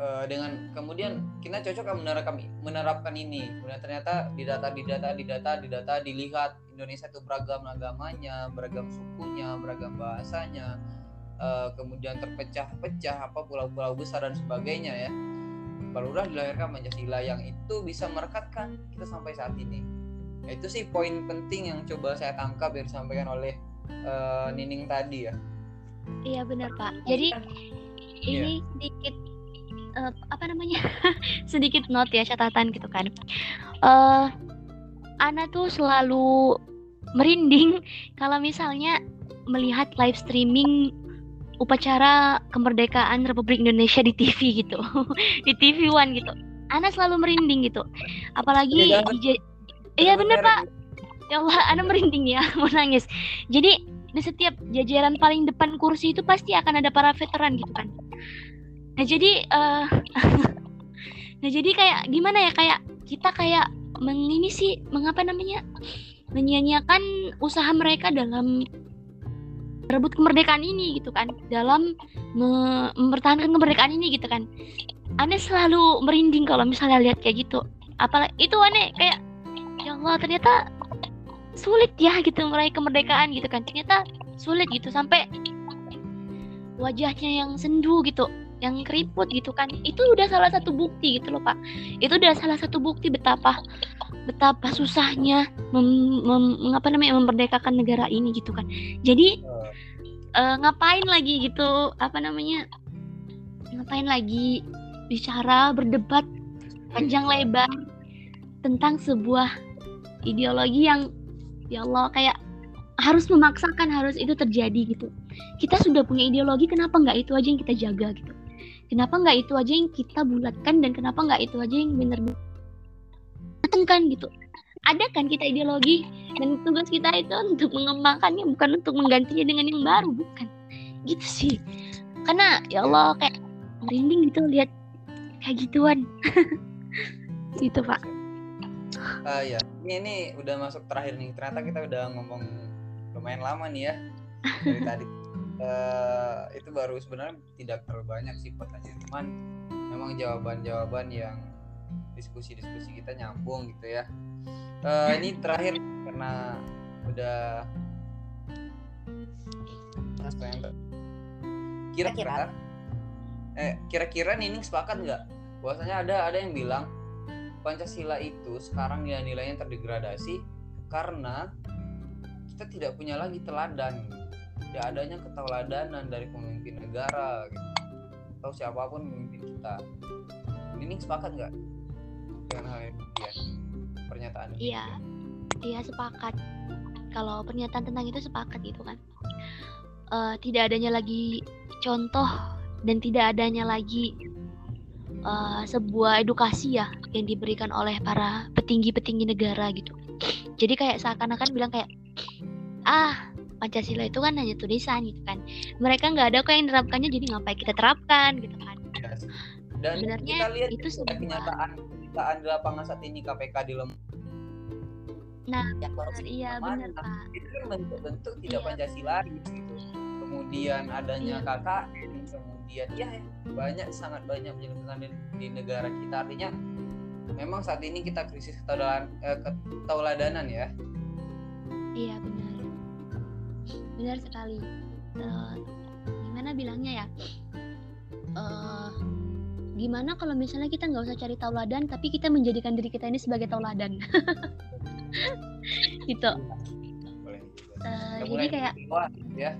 eh, dengan kemudian kita cocok menerapkan menerapkan ini. Kemudian ternyata didata didata didata didata dilihat Indonesia itu beragam agamanya beragam sukunya beragam bahasanya eh, kemudian terpecah-pecah apa pulau-pulau besar dan sebagainya ya. Barulah dilahirkan Pancasila yang itu bisa merekatkan kita sampai saat ini. Nah, itu sih poin penting yang coba saya tangkap yang disampaikan oleh eh, Nining tadi ya. Iya benar Pak. Jadi ini sedikit eh, apa namanya? Sedikit note ya catatan gitu kan. Eh Ana tuh selalu merinding kalau misalnya melihat live streaming upacara kemerdekaan Republik Indonesia di TV gitu. Di TV One gitu. Ana selalu merinding gitu. Apalagi Iya, iya bener Pak. Ya Allah Ana merinding ya. Mau nangis. Jadi di setiap jajaran paling depan kursi itu pasti akan ada para veteran gitu kan. Nah jadi eh nah jadi kayak gimana ya? Kayak kita kayak mengini sih mengapa namanya? Menyanyiakan usaha mereka dalam merebut kemerdekaan ini gitu kan. Dalam me- mempertahankan kemerdekaan ini gitu kan. Aneh selalu merinding kalau misalnya lihat kayak gitu. Apalagi itu aneh kayak ya Allah ternyata sulit ya gitu meraih kemerdekaan gitu kan. Ternyata sulit gitu sampai wajahnya yang sendu gitu yang keriput gitu kan itu udah salah satu bukti gitu loh pak. Itu udah salah satu bukti betapa betapa susahnya mem, mem- mengapa namanya memerdekakan negara ini gitu kan. Jadi eh, ngapain lagi gitu apa namanya ngapain lagi bicara berdebat panjang lebar tentang sebuah ideologi yang ya Allah kayak harus memaksakan harus itu terjadi gitu. Kita sudah punya ideologi kenapa nggak itu aja yang kita jaga gitu kenapa nggak itu aja yang kita bulatkan dan kenapa nggak itu aja yang benar-benar matengkan gitu. Ada kan kita ideologi dan tugas kita itu untuk mengembangkannya bukan untuk menggantinya dengan yang baru bukan. Gitu sih. Karena ya Allah kayak merinding gitu lihat kayak gituan. Gitu pak. Uh, ya ini ini udah masuk terakhir nih. Ternyata kita udah ngomong lumayan lama nih ya dari tadi uh, itu baru sebenarnya tidak terlalu banyak sih pertanyaan cuman memang jawaban-jawaban yang diskusi-diskusi kita nyambung gitu ya. Uh, ini terakhir karena udah kira-kira eh kira-kira Nining sepakat nggak? Bahwasanya ada ada yang bilang Pancasila itu sekarang ya nilainya terdegradasi karena kita tidak punya lagi teladan tidak adanya keteladanan dari pemimpin negara gitu. atau siapa pun pemimpin kita. Nining sepakat nggak dengan hal ini? Ya pernyataan iya. Iya sepakat. Kalau pernyataan tentang itu sepakat gitu kan. Uh, tidak adanya lagi contoh dan tidak adanya lagi uh, sebuah edukasi ya yang diberikan oleh para petinggi-petinggi negara gitu. Jadi kayak seakan-akan bilang kayak ah Pancasila itu kan hanya tulisan gitu kan. Mereka nggak ada kok yang menerapkannya jadi ngapain kita terapkan gitu kan. Dan Sebenarnya kita lihat itu sebuah kenyataan kenyataan di lapangan saat ini KPK di lem Nah, ya, iya benar Pak. Itu kan bentuk-bentuk tidak iya. Pancasila gitu. Kemudian adanya iya. KKN, kemudian ya banyak sangat banyak penyelenggaraan di, di negara kita artinya memang saat ini kita krisis ketauladan, eh, ketauladanan ya iya benar benar sekali. Uh, gimana bilangnya ya? Uh, gimana kalau misalnya kita nggak usah cari tauladan tapi kita menjadikan diri kita ini sebagai tauladan? Gitu. Uh, jadi kayak ya.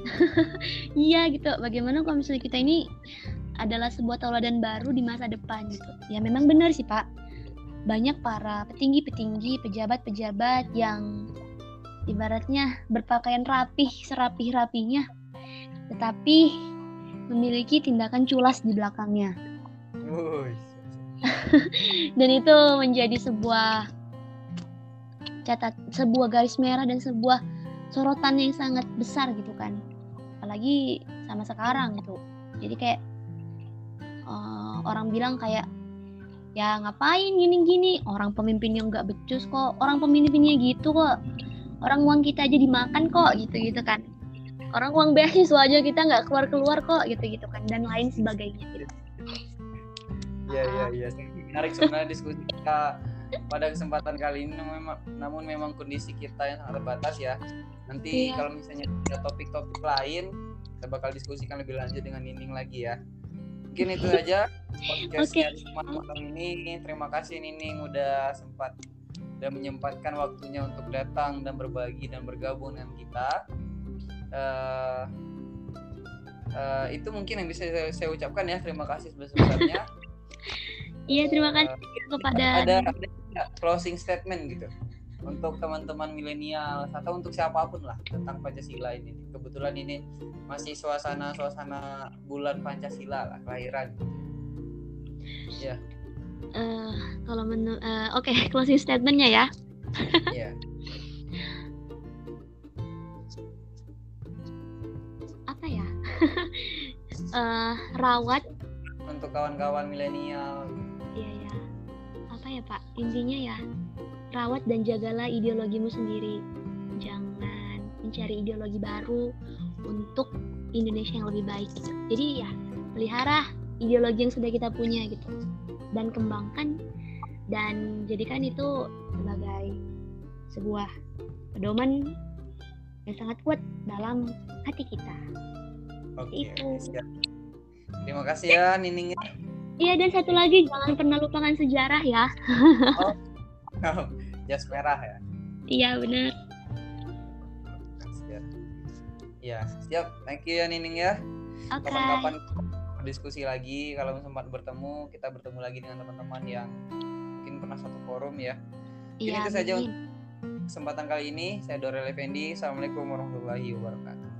Iya gitu. Bagaimana kalau misalnya kita ini adalah sebuah tauladan baru di masa depan gitu? Ya memang benar sih pak. Banyak para petinggi-petinggi pejabat-pejabat yang ibaratnya berpakaian rapih serapih-rapinya tetapi memiliki tindakan culas di belakangnya. Dan itu menjadi sebuah catat sebuah garis merah dan sebuah sorotan yang sangat besar gitu kan. Apalagi sama sekarang gitu. Jadi kayak uh, orang bilang kayak ya ngapain gini-gini? Orang pemimpin yang nggak becus kok. Orang pemimpinnya gitu kok orang uang kita aja dimakan kok gitu-gitu kan orang uang beasiswa aja kita nggak keluar-keluar kok gitu-gitu kan dan lain sebagainya gitu. Iya iya iya menarik sebenarnya diskusi kita pada kesempatan kali ini memang namun memang kondisi kita yang sangat terbatas ya. Nanti iya. kalau misalnya ada topik-topik lain kita bakal diskusikan lebih lanjut dengan Nining lagi ya. Mungkin itu aja podcastnya okay. malam ini. Terima kasih Nining udah sempat dan menyempatkan waktunya untuk datang dan berbagi dan bergabung dengan kita. Uh, uh, itu mungkin yang bisa saya, saya ucapkan ya. Terima kasih sebesar-besarnya. Iya, terima kasih uh, kepada ada, ada closing statement gitu untuk teman-teman milenial atau untuk siapa pun lah tentang Pancasila ini. Kebetulan ini masih suasana-suasana bulan Pancasila lah kelahiran. Ya. Uh, kalau menu uh, oke okay, closing statementnya ya. Iya. Apa ya? uh, rawat untuk kawan-kawan milenial ya Pak? Intinya ya, rawat dan jagalah ideologimu sendiri. Jangan mencari ideologi baru untuk Indonesia yang lebih baik gitu. Jadi ya, pelihara ideologi yang sudah kita punya gitu. Dan kembangkan dan jadikan itu sebagai sebuah pedoman yang sangat kuat dalam hati kita. Oke, itu. Terima kasih ya Nining. Iya dan satu lagi jangan pernah lupakan sejarah ya. oh, jas merah ya. Iya benar. Ya siap. Thank you ya Nining ya. Okay. Kapan-kapan diskusi lagi kalau sempat bertemu kita bertemu lagi dengan teman-teman yang mungkin pernah satu forum ya. Jadi ya, itu saja untuk kesempatan kali ini. Saya Dorel Effendi. Assalamualaikum warahmatullahi wabarakatuh.